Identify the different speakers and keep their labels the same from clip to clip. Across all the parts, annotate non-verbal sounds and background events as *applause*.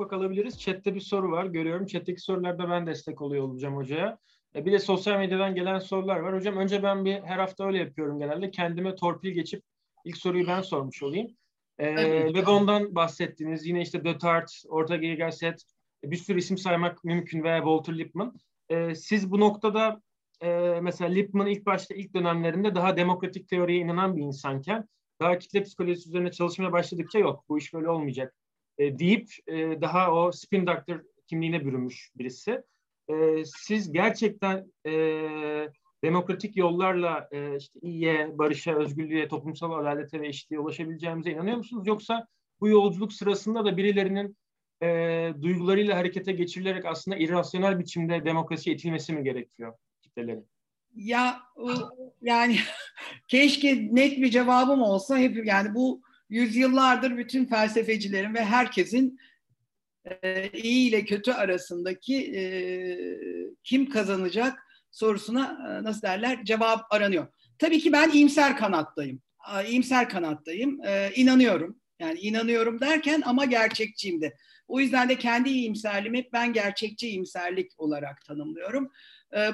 Speaker 1: ufak alabiliriz. Chat'te bir soru var. Görüyorum. Chat'teki sorularda ben destek oluyor olacağım hocaya. E, bir de sosyal medyadan gelen sorular var. Hocam önce ben bir her hafta öyle yapıyorum genelde. Kendime torpil geçip ilk soruyu ben sormuş olayım. Ee, ve ondan bahsettiniz. Yine işte Dötart, Ortega y Gasset, bir sürü isim saymak mümkün veya Walter Lippmann. Ee, siz bu noktada e, mesela Lippmann ilk başta ilk dönemlerinde daha demokratik teoriye inanan bir insanken daha kitle psikolojisi üzerine çalışmaya başladıkça yok bu iş böyle olmayacak e, deyip e, daha o spin doctor kimliğine bürünmüş birisi. E, siz gerçekten e, demokratik yollarla e, işte iyiye, barışa, özgürlüğe, toplumsal adalete ve eşitliğe ulaşabileceğimize inanıyor musunuz? Yoksa bu yolculuk sırasında da birilerinin e, duygularıyla harekete geçirilerek aslında irrasyonel biçimde demokrasi itilmesi mi gerekiyor kitlelerin?
Speaker 2: Ya yani *laughs* keşke net bir cevabım olsa hep yani bu yüzyıllardır bütün felsefecilerin ve herkesin e, iyi ile kötü arasındaki e, kim kazanacak sorusuna e, nasıl derler cevap aranıyor. Tabii ki ben iyimser kanattayım. İyimser kanattayım. E, inanıyorum. Yani inanıyorum derken ama gerçekçiyim de. O yüzden de kendi iyimserliğimi hep ben gerçekçi iyimserlik olarak tanımlıyorum.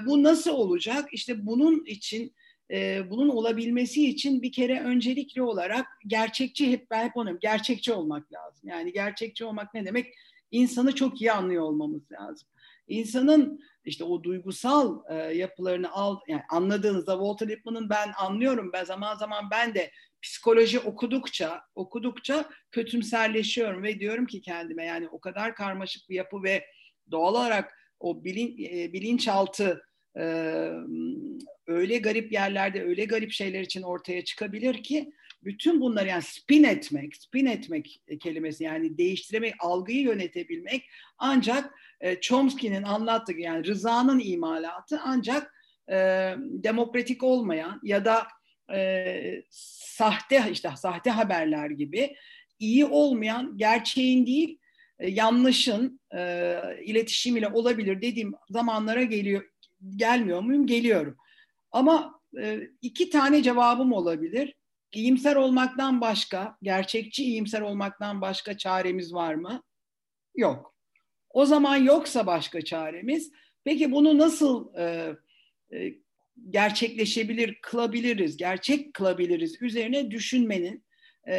Speaker 2: Bu nasıl olacak? İşte bunun için e, bunun olabilmesi için bir kere öncelikli olarak gerçekçi hep ben hep onu gerçekçi olmak lazım. Yani gerçekçi olmak ne demek? İnsanı çok iyi anlıyor olmamız lazım. İnsanın işte o duygusal e, yapılarını al, yani anladığınızda Walter Lippmann'ın ben anlıyorum ben zaman zaman ben de psikoloji okudukça okudukça kötümserleşiyorum ve diyorum ki kendime yani o kadar karmaşık bir yapı ve doğal olarak o bilin, e, bilinçaltı e, öyle garip yerlerde öyle garip şeyler için ortaya çıkabilir ki bütün bunları yani spin etmek, spin etmek kelimesi yani değiştirmek, algıyı yönetebilmek ancak e, Chomsky'nin anlattığı yani rızanın imalatı ancak e, demokratik olmayan ya da e, sahte işte sahte haberler gibi iyi olmayan gerçeğin değil e, yanlışın e, iletişimiyle olabilir dediğim zamanlara geliyor gelmiyor muyum? Geliyorum. Ama e, iki tane cevabım olabilir. İyimser olmaktan başka, gerçekçi iyimser olmaktan başka çaremiz var mı? Yok. O zaman yoksa başka çaremiz. Peki bunu nasıl e, e, gerçekleşebilir, kılabiliriz, gerçek kılabiliriz üzerine düşünmenin e,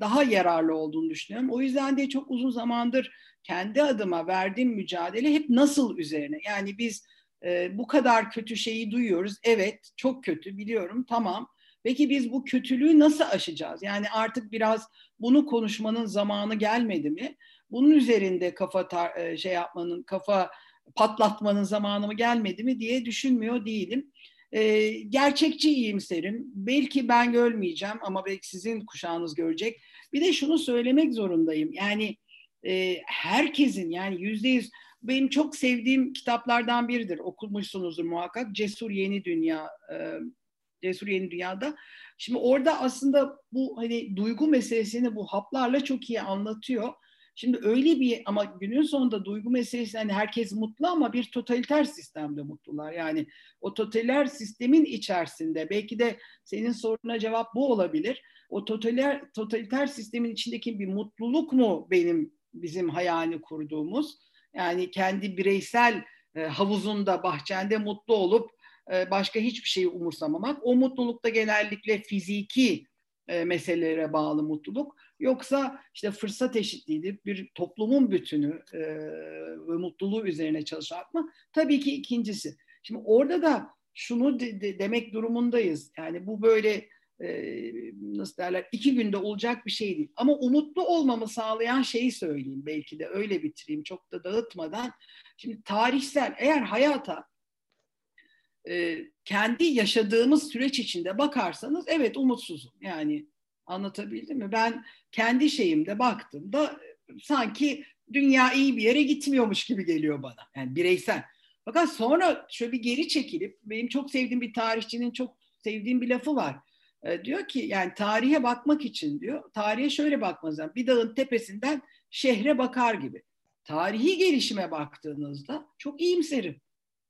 Speaker 2: daha yararlı olduğunu düşünüyorum. O yüzden de çok uzun zamandır kendi adıma verdiğim mücadele hep nasıl üzerine. Yani biz e, bu kadar kötü şeyi duyuyoruz. Evet, çok kötü biliyorum. Tamam. Peki biz bu kötülüğü nasıl aşacağız? Yani artık biraz bunu konuşmanın zamanı gelmedi mi? Bunun üzerinde kafa tar- şey yapmanın, kafa patlatmanın zamanı mı gelmedi mi diye düşünmüyor değilim. E, gerçekçi iyimserim. Belki ben görmeyeceğim ama belki sizin kuşağınız görecek. Bir de şunu söylemek zorundayım. Yani e, herkesin yani yüzde yüz benim çok sevdiğim kitaplardan biridir. Okumuşsunuzdur muhakkak. Cesur Yeni Dünya. E, Cesur Yeni Dünya'da. Şimdi orada aslında bu hani duygu meselesini bu haplarla çok iyi anlatıyor. Şimdi öyle bir ama günün sonunda duygu meselesi hani herkes mutlu ama bir totaliter sistemde mutlular. Yani o totaliter sistemin içerisinde belki de senin soruna cevap bu olabilir. O totaliter, totaliter sistemin içindeki bir mutluluk mu benim bizim hayalini kurduğumuz? Yani kendi bireysel e, havuzunda, bahçende mutlu olup e, başka hiçbir şeyi umursamamak. O mutlulukta genellikle fiziki e, meselelere bağlı mutluluk. Yoksa işte fırsat eşitliğidir, bir toplumun bütünü ve mutluluğu üzerine çalışmak mı? Tabii ki ikincisi. Şimdi orada da şunu de, de, demek durumundayız. Yani bu böyle nasıl derler iki günde olacak bir şey değil. Ama umutlu olmamı sağlayan şeyi söyleyeyim belki de öyle bitireyim çok da dağıtmadan. Şimdi tarihsel eğer hayata kendi yaşadığımız süreç içinde bakarsanız evet umutsuzum. Yani anlatabildim mi? Ben kendi şeyimde baktığımda sanki dünya iyi bir yere gitmiyormuş gibi geliyor bana. Yani bireysel. Fakat sonra şöyle bir geri çekilip benim çok sevdiğim bir tarihçinin çok sevdiğim bir lafı var. E, diyor ki yani tarihe bakmak için diyor. Tarihe şöyle bakmanız lazım. Bir dağın tepesinden şehre bakar gibi. Tarihi gelişime baktığınızda çok iyimserim.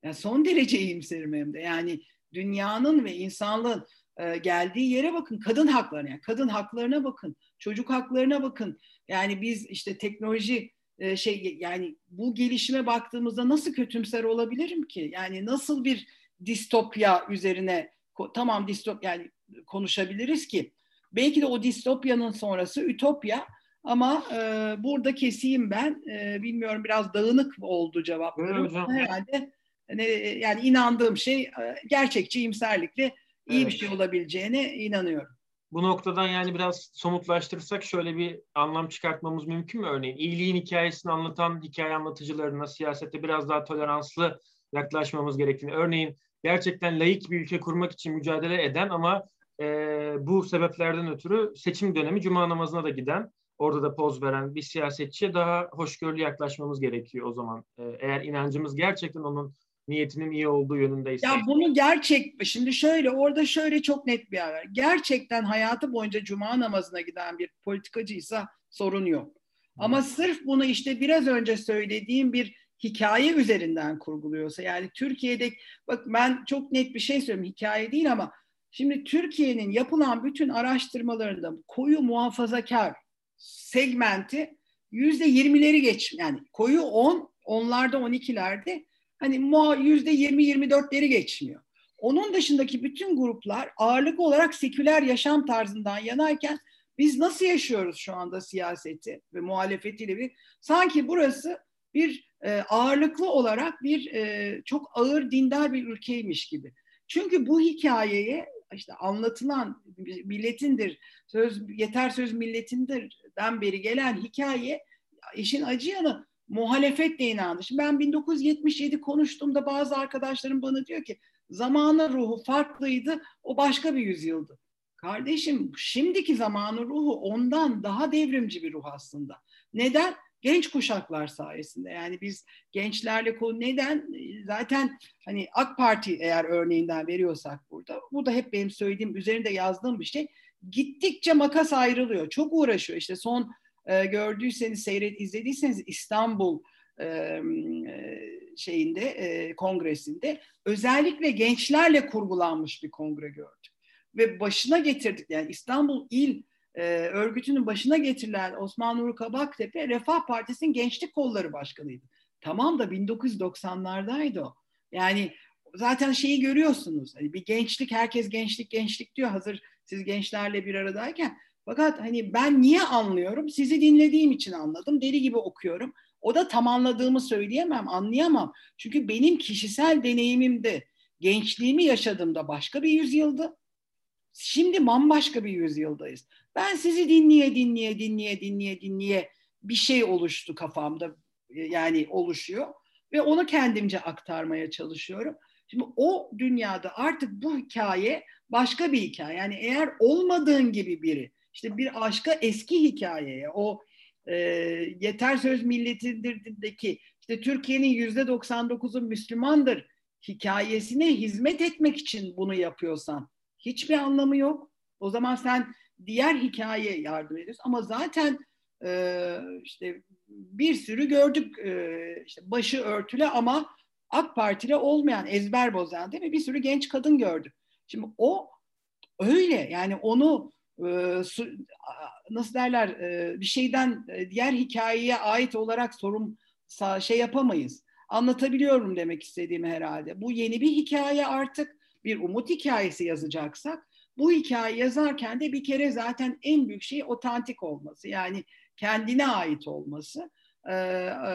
Speaker 2: Yani son derece iyimserim hem de. Yani dünyanın ve insanlığın e, geldiği yere bakın. Kadın haklarına, yani kadın haklarına bakın. Çocuk haklarına bakın. Yani biz işte teknoloji e, şey yani bu gelişime baktığımızda nasıl kötümser olabilirim ki? Yani nasıl bir distopya üzerine tamam distop yani konuşabiliriz ki belki de o distopyanın sonrası ütopya ama e, burada keseyim ben. E, bilmiyorum biraz dağınık oldu cevaplarım. Herhalde hani, yani inandığım şey e, gerçekçi imserlikle iyi evet. bir şey olabileceğine inanıyorum.
Speaker 1: Bu noktadan yani biraz somutlaştırırsak şöyle bir anlam çıkartmamız mümkün mü örneğin? iyiliğin hikayesini anlatan hikaye anlatıcılarına siyasette biraz daha toleranslı yaklaşmamız gerektiğini. Örneğin gerçekten layık bir ülke kurmak için mücadele eden ama e, bu sebeplerden ötürü seçim dönemi cuma namazına da giden orada da poz veren bir siyasetçiye daha hoşgörülü yaklaşmamız gerekiyor o zaman. Ee, eğer inancımız gerçekten onun niyetinin iyi olduğu yönündeyse.
Speaker 2: Ya bunu gerçek, şimdi şöyle orada şöyle çok net bir haber. Gerçekten hayatı boyunca cuma namazına giden bir politikacıysa sorun yok. Ama sırf bunu işte biraz önce söylediğim bir hikaye üzerinden kurguluyorsa yani Türkiye'de bak ben çok net bir şey söyleyeyim hikaye değil ama şimdi Türkiye'nin yapılan bütün araştırmalarında koyu muhafazakar segmenti yüzde yirmileri geç yani koyu on onlarda on ikilerde hani yüzde yirmi yirmi dörtleri geçmiyor. Onun dışındaki bütün gruplar ağırlık olarak seküler yaşam tarzından yanayken biz nasıl yaşıyoruz şu anda siyaseti ve muhalefetiyle bir sanki burası bir e, ağırlıklı olarak bir e, çok ağır dindar bir ülkeymiş gibi. Çünkü bu hikayeye işte anlatılan milletindir, söz yeter söz milletindirden beri gelen hikaye işin acı yanı muhalefetle inandı. Şimdi ben 1977 konuştuğumda bazı arkadaşlarım bana diyor ki zamanı ruhu farklıydı, o başka bir yüzyıldı. Kardeşim şimdiki zamanı ruhu ondan daha devrimci bir ruh aslında. Neden? Genç kuşaklar sayesinde. Yani biz gençlerle konu neden zaten hani AK Parti eğer örneğinden veriyorsak burada bu da hep benim söylediğim üzerinde yazdığım bir şey. Gittikçe makas ayrılıyor. Çok uğraşıyor. İşte son e, gördüyseniz seyret izlediyseniz İstanbul e, şeyinde e, kongresinde özellikle gençlerle kurgulanmış bir kongre gördük. Ve başına getirdik yani İstanbul İl e, örgütünün başına getirilen Osman Nuri Kabaktepe Refah Partisi'nin gençlik kolları başkanıydı. Tamam da 1990'lardaydı o. Yani zaten şeyi görüyorsunuz. Hani bir gençlik herkes gençlik gençlik diyor hazır siz gençlerle bir aradayken. Fakat hani ben niye anlıyorum? Sizi dinlediğim için anladım. Deli gibi okuyorum. O da tam anladığımı söyleyemem, anlayamam. Çünkü benim kişisel deneyimimde gençliğimi yaşadığımda başka bir yüzyıldı. Şimdi bambaşka bir yüzyıldayız. Ben sizi dinleye dinleye dinleye dinleye dinleye bir şey oluştu kafamda e, yani oluşuyor ve onu kendimce aktarmaya çalışıyorum. Şimdi o dünyada artık bu hikaye başka bir hikaye. Yani eğer olmadığın gibi biri işte bir aşka eski hikayeye o e, yeter söz milletindirdeki işte Türkiye'nin yüzde 99'u Müslümandır hikayesine hizmet etmek için bunu yapıyorsan hiçbir anlamı yok. O zaman sen diğer hikaye yardım ediyoruz. Ama zaten e, işte bir sürü gördük e, işte başı örtülü ama AK Partili olmayan ezber bozan değil mi? Bir sürü genç kadın gördük. Şimdi o öyle yani onu e, su, nasıl derler e, bir şeyden e, diğer hikayeye ait olarak sorum şey yapamayız. Anlatabiliyorum demek istediğimi herhalde. Bu yeni bir hikaye artık bir umut hikayesi yazacaksak bu hikaye yazarken de bir kere zaten en büyük şey otantik olması. Yani kendine ait olması e, e,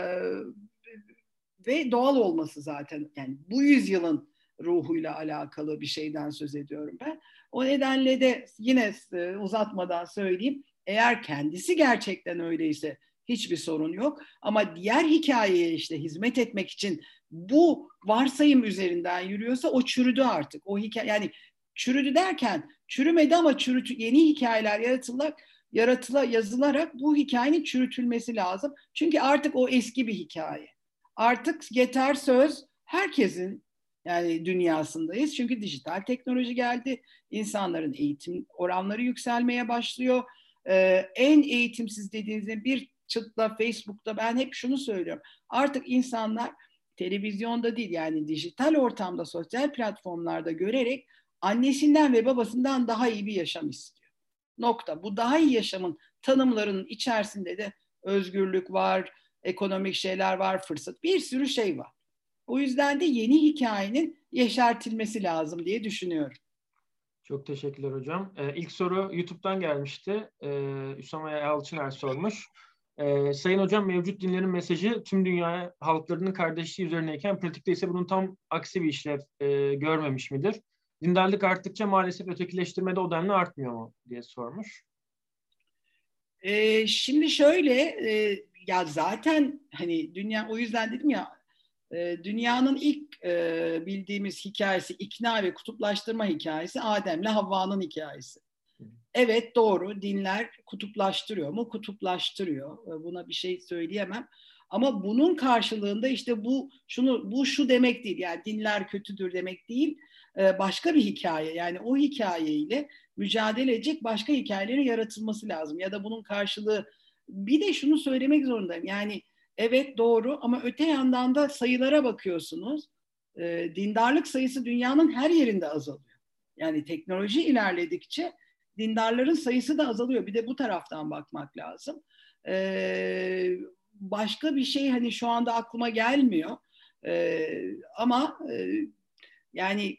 Speaker 2: ve doğal olması zaten. Yani bu yüzyılın ruhuyla alakalı bir şeyden söz ediyorum ben. O nedenle de yine e, uzatmadan söyleyeyim. Eğer kendisi gerçekten öyleyse hiçbir sorun yok. Ama diğer hikayeye işte hizmet etmek için bu varsayım üzerinden yürüyorsa o çürüdü artık. O hikaye yani Çürüdü derken çürümedi ama çürütü, yeni hikayeler yaratılarak yaratıla yazılarak bu hikayenin çürütülmesi lazım. Çünkü artık o eski bir hikaye. Artık yeter söz herkesin yani dünyasındayız. Çünkü dijital teknoloji geldi. İnsanların eğitim oranları yükselmeye başlıyor. Ee, en eğitimsiz dediğinizde bir çıtla Facebook'ta ben hep şunu söylüyorum. Artık insanlar televizyonda değil yani dijital ortamda sosyal platformlarda görerek annesinden ve babasından daha iyi bir yaşam istiyor. Nokta. Bu daha iyi yaşamın tanımlarının içerisinde de özgürlük var, ekonomik şeyler var, fırsat, bir sürü şey var. O yüzden de yeni hikayenin yeşertilmesi lazım diye düşünüyorum.
Speaker 1: Çok teşekkürler hocam. Ee, ilk soru YouTube'dan gelmişti. Ee, Üsame Yalçıner sormuş. Ee, Sayın hocam mevcut dinlerin mesajı tüm dünya halklarının kardeşliği üzerineyken pratikte ise bunun tam aksi bir işlev e, görmemiş midir? Dindarlık arttıkça maalesef ötekileştirmede o denli artmıyor mu diye sormuş.
Speaker 2: Ee, şimdi şöyle e, ya zaten hani dünya o yüzden dedim ya e, dünyanın ilk e, bildiğimiz hikayesi ikna ve kutuplaştırma hikayesi Adem'le Havva'nın hikayesi. Evet doğru dinler kutuplaştırıyor mu? Kutuplaştırıyor. E, buna bir şey söyleyemem. Ama bunun karşılığında işte bu şunu bu şu demek değil. Yani dinler kötüdür demek değil. E, başka bir hikaye. Yani o hikayeyle mücadele edecek başka hikayelerin yaratılması lazım. Ya da bunun karşılığı bir de şunu söylemek zorundayım. Yani evet doğru ama öte yandan da sayılara bakıyorsunuz. E, dindarlık sayısı dünyanın her yerinde azalıyor. Yani teknoloji ilerledikçe dindarların sayısı da azalıyor. Bir de bu taraftan bakmak lazım. Ee, başka bir şey hani şu anda aklıma gelmiyor. Ee, ama e, yani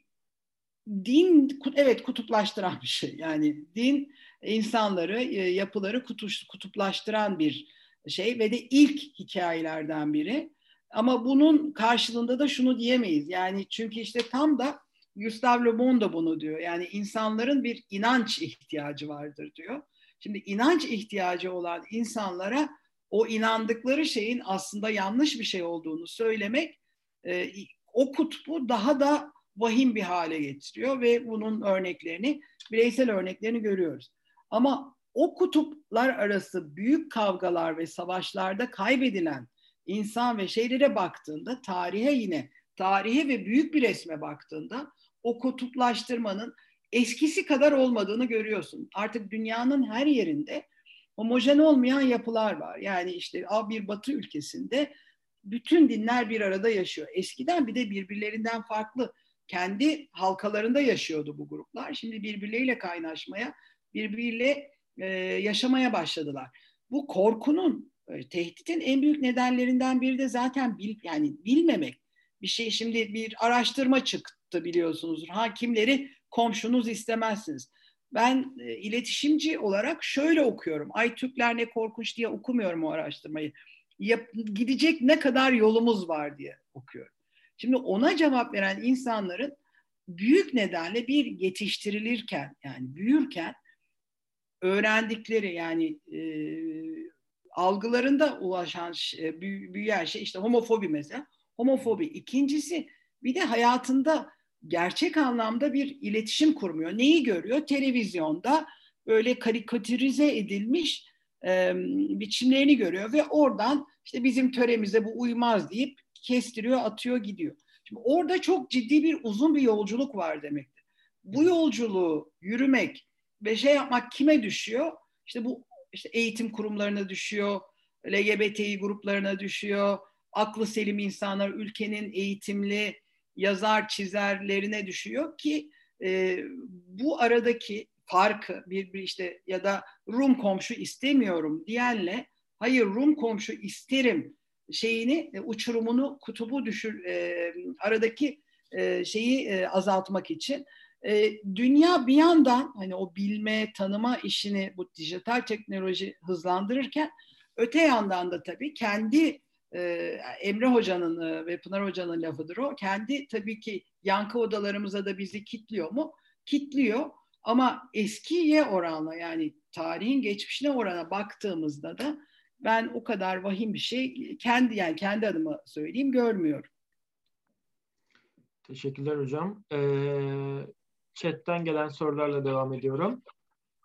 Speaker 2: din evet kutuplaştıran bir şey. Yani din insanları, e, yapıları kutuş, kutuplaştıran bir şey ve de ilk hikayelerden biri. Ama bunun karşılığında da şunu diyemeyiz. Yani çünkü işte tam da Gustave Le Bon da bunu diyor. Yani insanların bir inanç ihtiyacı vardır diyor. Şimdi inanç ihtiyacı olan insanlara o inandıkları şeyin aslında yanlış bir şey olduğunu söylemek e, o kutbu daha da vahim bir hale getiriyor ve bunun örneklerini, bireysel örneklerini görüyoruz. Ama o kutuplar arası büyük kavgalar ve savaşlarda kaybedilen insan ve şeylere baktığında tarihe yine tarihe ve büyük bir resme baktığında o kutuplaştırmanın eskisi kadar olmadığını görüyorsun. Artık dünyanın her yerinde homojen olmayan yapılar var. Yani işte bir batı ülkesinde bütün dinler bir arada yaşıyor. Eskiden bir de birbirlerinden farklı kendi halkalarında yaşıyordu bu gruplar. Şimdi birbirleriyle kaynaşmaya, birbiriyle e, yaşamaya başladılar. Bu korkunun, e, tehditin en büyük nedenlerinden biri de zaten bil, yani bilmemek. Bir şey şimdi bir araştırma çıktı biliyorsunuzdur. Hakimleri komşunuz istemezsiniz. Ben e, iletişimci olarak şöyle okuyorum. Ay Türkler ne korkunç diye okumuyorum o araştırmayı. Yap, gidecek ne kadar yolumuz var diye okuyorum. Şimdi ona cevap veren insanların büyük nedenle bir yetiştirilirken yani büyürken öğrendikleri yani e, algılarında ulaşan e, büyüyen şey işte homofobi mesela. Homofobi. İkincisi bir de hayatında gerçek anlamda bir iletişim kurmuyor. Neyi görüyor? Televizyonda böyle karikatürize edilmiş e, biçimlerini görüyor ve oradan işte bizim töremize bu uymaz deyip kestiriyor, atıyor, gidiyor. Şimdi orada çok ciddi bir uzun bir yolculuk var demektir. Bu yolculuğu yürümek ve şey yapmak kime düşüyor? İşte bu işte eğitim kurumlarına düşüyor, LGBTİ gruplarına düşüyor, aklı selim insanlar, ülkenin eğitimli yazar çizerlerine düşüyor ki e, bu aradaki farkı bir, bir işte ya da Rum komşu istemiyorum diyenle hayır Rum komşu isterim şeyini e, uçurumunu kutubu düşür e, aradaki e, şeyi e, azaltmak için e, dünya bir yandan hani o bilme tanıma işini bu dijital teknoloji hızlandırırken öte yandan da tabii kendi e, Emre Hoca'nın e, ve Pınar Hoca'nın lafıdır o. Kendi tabii ki yankı odalarımıza da bizi kitliyor mu? Kitliyor ama eskiye oranla yani tarihin geçmişine orana baktığımızda da ben o kadar vahim bir şey kendi yani kendi adıma söyleyeyim görmüyorum.
Speaker 1: Teşekkürler hocam. Ee, chatten gelen sorularla devam ediyorum.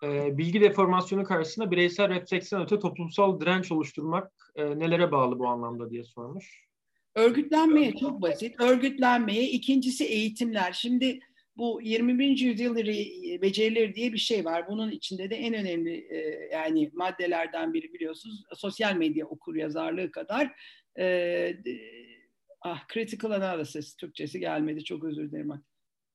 Speaker 1: Ee, bilgi deformasyonu karşısında bireysel refleksten öte toplumsal direnç oluşturmak e, nelere bağlı bu anlamda diye sormuş.
Speaker 2: Örgütlenmeye çok basit. Örgütlenmeye. ikincisi eğitimler. Şimdi bu 21. yüzyıl becerileri diye bir şey var. Bunun içinde de en önemli e, yani maddelerden biri biliyorsunuz sosyal medya okur yazarlığı kadar e, ah critical analysis Türkçesi gelmedi çok özür dilerim.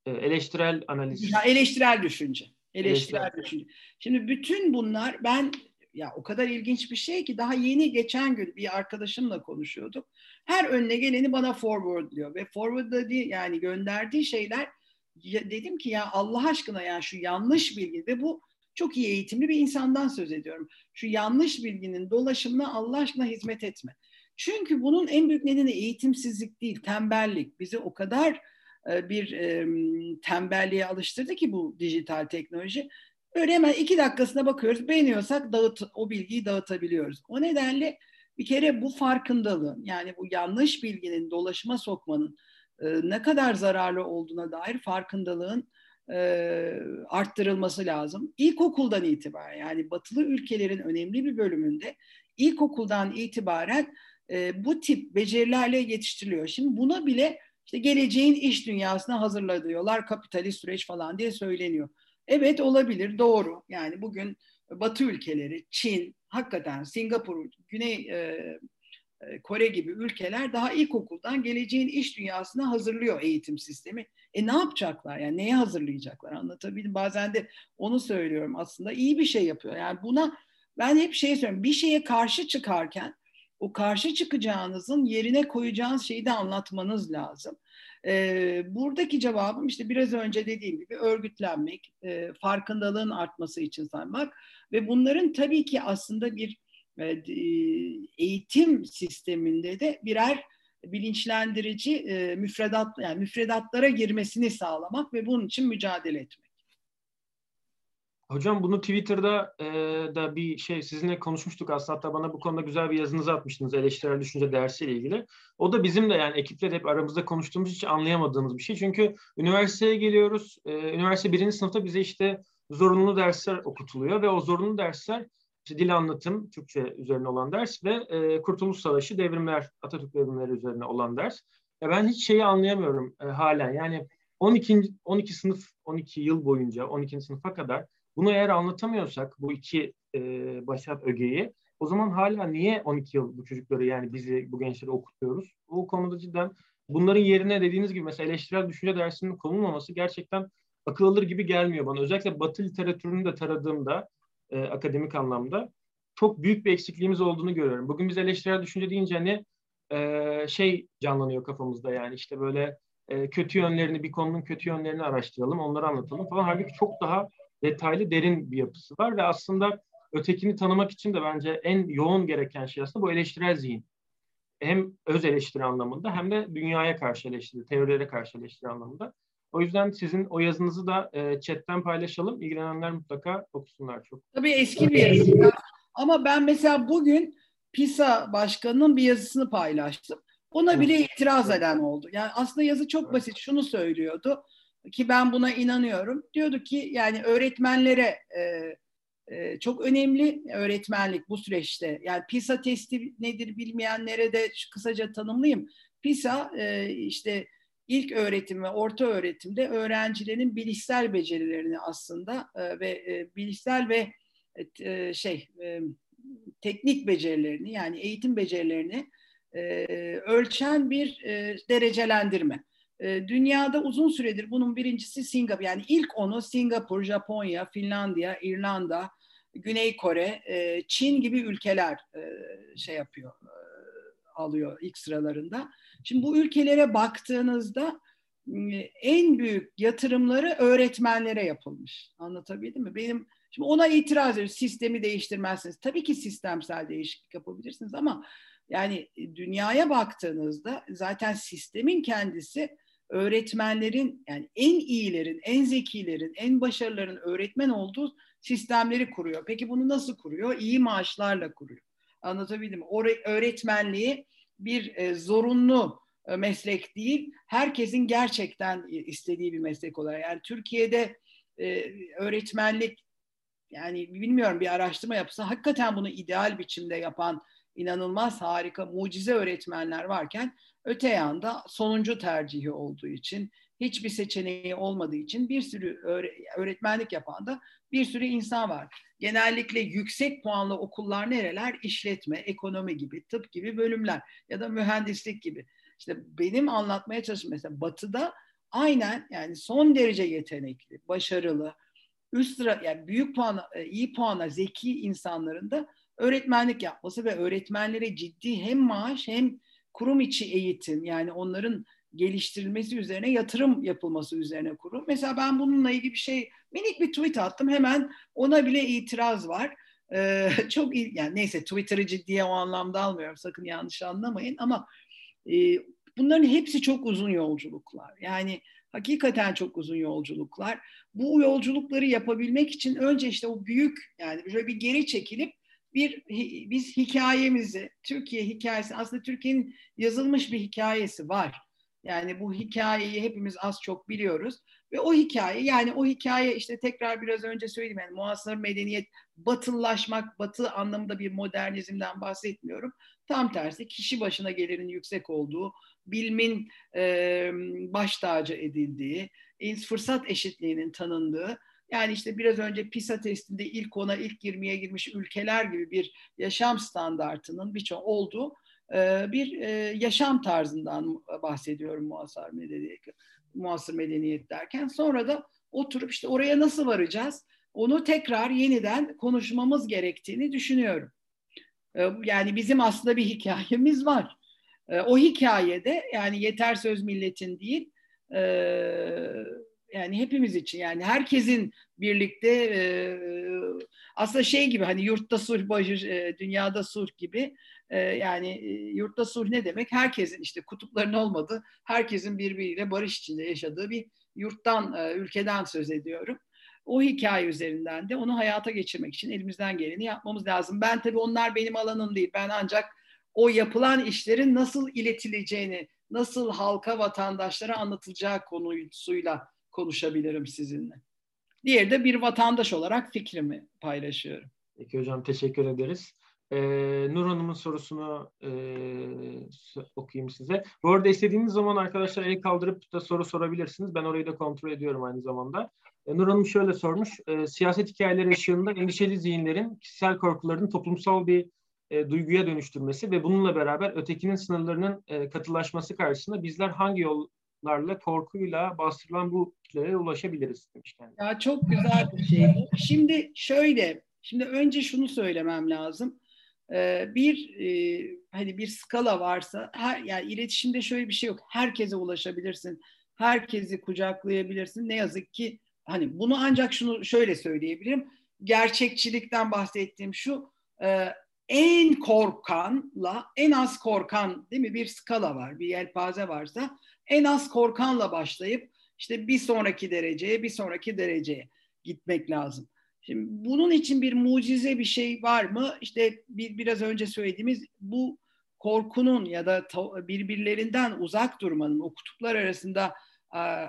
Speaker 1: E, eleştirel analiz.
Speaker 2: Ya, eleştirel düşünce. Eleştirel, eleştirel düşünce. Şimdi bütün bunlar ben ya o kadar ilginç bir şey ki daha yeni geçen gün bir arkadaşımla konuşuyorduk. Her önüne geleni bana forward diyor ve forward dediği yani gönderdiği şeyler ya, dedim ki ya Allah aşkına ya şu yanlış bilgi ve bu çok iyi eğitimli bir insandan söz ediyorum. Şu yanlış bilginin dolaşımına Allah aşkına hizmet etme. Çünkü bunun en büyük nedeni eğitimsizlik değil, tembellik. Bizi o kadar e, bir tembelliğe alıştırdı ki bu dijital teknoloji. Böyle hemen iki dakikasına bakıyoruz, beğeniyorsak dağıt, o bilgiyi dağıtabiliyoruz. O nedenle bir kere bu farkındalığın yani bu yanlış bilginin dolaşıma sokmanın ne kadar zararlı olduğuna dair farkındalığın e, arttırılması lazım. İlkokuldan itibaren yani batılı ülkelerin önemli bir bölümünde ilkokuldan itibaren e, bu tip becerilerle yetiştiriliyor. Şimdi buna bile işte geleceğin iş dünyasına hazırlanıyorlar kapitalist süreç falan diye söyleniyor. Evet olabilir doğru yani bugün Batı ülkeleri Çin hakikaten Singapur Güney e, Kore gibi ülkeler daha ilkokuldan geleceğin iş dünyasına hazırlıyor eğitim sistemi. E ne yapacaklar? Yani neye hazırlayacaklar? Anlatabildim. Bazen de onu söylüyorum aslında. iyi bir şey yapıyor. Yani buna ben hep şey söylüyorum. Bir şeye karşı çıkarken o karşı çıkacağınızın yerine koyacağınız şeyi de anlatmanız lazım. E, buradaki cevabım işte biraz önce dediğim gibi örgütlenmek, e, farkındalığın artması için saymak ve bunların tabii ki aslında bir e, eğitim sisteminde de birer bilinçlendirici e, müfredat yani müfredatlara girmesini sağlamak ve bunun için mücadele etmek.
Speaker 1: Hocam bunu Twitter'da e, da bir şey sizinle konuşmuştuk aslında hatta bana bu konuda güzel bir yazınızı atmıştınız eleştirel düşünce dersiyle ilgili. O da bizim de yani ekiple hep aramızda konuştuğumuz hiç anlayamadığımız bir şey. Çünkü üniversiteye geliyoruz. E, üniversite birinci sınıfta bize işte zorunlu dersler okutuluyor ve o zorunlu dersler işte dil anlatım, Türkçe üzerine olan ders ve e, Kurtuluş Savaşı, devrimler, Atatürk devrimleri üzerine olan ders. Ya ben hiç şeyi anlayamıyorum e, halen. Yani 12. 12 sınıf, 12 yıl boyunca, 12. sınıfa kadar bunu eğer anlatamıyorsak bu iki e, başat ögeyi o zaman hala niye 12 yıl bu çocukları yani bizi bu gençleri okutuyoruz? Bu konuda cidden bunların yerine dediğiniz gibi mesela eleştirel düşünce dersinin konulmaması gerçekten akıl alır gibi gelmiyor bana. Özellikle Batı literatürünü de taradığımda e, akademik anlamda çok büyük bir eksikliğimiz olduğunu görüyorum. Bugün biz eleştirel düşünce deyince hani e, şey canlanıyor kafamızda yani işte böyle e, kötü yönlerini bir konunun kötü yönlerini araştıralım, onları anlatalım falan. Halbuki çok daha detaylı, derin bir yapısı var ve aslında ötekini tanımak için de bence en yoğun gereken şey aslında bu eleştirel zihin. Hem öz eleştiri anlamında hem de dünyaya karşı eleştiri, teorilere karşı eleştiri anlamında. O yüzden sizin o yazınızı da e, chatten paylaşalım. İlgilenenler mutlaka okusunlar çok.
Speaker 2: Tabii eski bir yazı. Ama ben mesela bugün PISA başkanının bir yazısını paylaştım. Ona bile itiraz eden oldu. Yani aslında yazı çok basit. Şunu söylüyordu ki ben buna inanıyorum. Diyordu ki yani öğretmenlere e, e, çok önemli öğretmenlik bu süreçte. Yani PISA testi nedir bilmeyenlere de kısaca tanımlayayım. PISA e, işte ilk öğretim ve orta öğretimde öğrencilerin bilişsel becerilerini aslında e, ve e, bilişsel ve e, şey e, teknik becerilerini yani eğitim becerilerini ölçen bir derecelendirme. Dünyada uzun süredir bunun birincisi Singapur yani ilk onu Singapur, Japonya, Finlandiya, İrlanda, Güney Kore, Çin gibi ülkeler şey yapıyor, alıyor ilk sıralarında. Şimdi bu ülkelere baktığınızda en büyük yatırımları öğretmenlere yapılmış. Anlatabildim mi? Benim şimdi ona itiraz ediyorum. Sistemi değiştirmezsiniz. Tabii ki sistemsel değişiklik yapabilirsiniz ama yani dünyaya baktığınızda zaten sistemin kendisi öğretmenlerin yani en iyilerin, en zekilerin, en başarıların öğretmen olduğu sistemleri kuruyor. Peki bunu nasıl kuruyor? İyi maaşlarla kuruyor. Anlatabildim mi? Öğretmenliği bir e, zorunlu e, meslek değil, herkesin gerçekten istediği bir meslek olarak. Yani Türkiye'de e, öğretmenlik yani bilmiyorum bir araştırma yapsa hakikaten bunu ideal biçimde yapan inanılmaz harika mucize öğretmenler varken öte yanda sonuncu tercihi olduğu için hiçbir seçeneği olmadığı için bir sürü öğretmenlik yapan da bir sürü insan var. Genellikle yüksek puanlı okullar nereler? İşletme, ekonomi gibi, tıp gibi bölümler ya da mühendislik gibi. İşte benim anlatmaya çalıştığım mesela batıda aynen yani son derece yetenekli, başarılı, üst sıra yani büyük puan, e, iyi puana zeki insanların da öğretmenlik yapması ve öğretmenlere ciddi hem maaş hem kurum içi eğitim yani onların geliştirilmesi üzerine yatırım yapılması üzerine kurum. Mesela ben bununla ilgili bir şey minik bir tweet attım hemen ona bile itiraz var. Ee, *laughs* çok iyi, yani neyse Twitter'ı ciddiye o anlamda almıyorum sakın yanlış anlamayın ama e, bunların hepsi çok uzun yolculuklar. Yani hakikaten çok uzun yolculuklar. Bu yolculukları yapabilmek için önce işte o büyük yani böyle bir geri çekilip bir biz hikayemizi, Türkiye hikayesi aslında Türkiye'nin yazılmış bir hikayesi var. Yani bu hikayeyi hepimiz az çok biliyoruz. Ve o hikaye yani o hikaye işte tekrar biraz önce söyledim yani muhasır medeniyet batıllaşmak, batı anlamında bir modernizmden bahsetmiyorum. Tam tersi kişi başına gelirin yüksek olduğu, bilimin e, baş tacı edildiği, fırsat eşitliğinin tanındığı, yani işte biraz önce PISA testinde ilk ona ilk 20'ye girmiş ülkeler gibi bir yaşam standartının birçok olduğu bir yaşam tarzından bahsediyorum muhasır medeniyet, muhasır medeniyet derken. Sonra da oturup işte oraya nasıl varacağız? Onu tekrar yeniden konuşmamız gerektiğini düşünüyorum. Yani bizim aslında bir hikayemiz var. O hikayede yani yeter söz milletin değil, yani hepimiz için yani herkesin birlikte aslında şey gibi hani yurtta sulh barış, dünyada sulh gibi yani yurtta sulh ne demek? Herkesin işte kutupların olmadığı, herkesin birbiriyle barış içinde yaşadığı bir yurttan, ülkeden söz ediyorum. O hikaye üzerinden de onu hayata geçirmek için elimizden geleni yapmamız lazım. Ben tabii onlar benim alanım değil. Ben ancak o yapılan işlerin nasıl iletileceğini, nasıl halka, vatandaşlara anlatılacağı konusuyla konuşabilirim sizinle. Diğeri de bir vatandaş olarak fikrimi paylaşıyorum.
Speaker 1: Peki hocam teşekkür ederiz. Ee, Nur Hanım'ın sorusunu e, okuyayım size. Bu arada istediğiniz zaman arkadaşlar el kaldırıp da soru sorabilirsiniz. Ben orayı da kontrol ediyorum aynı zamanda. E, Nur Hanım şöyle sormuş. E, siyaset hikayeleri ışığında endişeli zihinlerin kişisel korkularını toplumsal bir e, duyguya dönüştürmesi ve bununla beraber ötekinin sınırlarının e, katılaşması karşısında bizler hangi yollarla korkuyla bastırılan bu kitlelere ulaşabiliriz demiş kendisi.
Speaker 2: Ya çok güzel bir şey. Şimdi şöyle, şimdi önce şunu söylemem lazım. Ee, bir e, hani bir skala varsa her yani iletişimde şöyle bir şey yok. Herkese ulaşabilirsin. Herkesi kucaklayabilirsin. Ne yazık ki hani bunu ancak şunu şöyle söyleyebilirim. Gerçekçilikten bahsettiğim şu e, en korkanla en az korkan değil mi bir skala var. Bir yelpaze varsa en az korkanla başlayıp işte bir sonraki dereceye bir sonraki dereceye gitmek lazım. Şimdi bunun için bir mucize bir şey var mı? İşte bir, biraz önce söylediğimiz bu korkunun ya da birbirlerinden uzak durmanın, o kutuplar arasında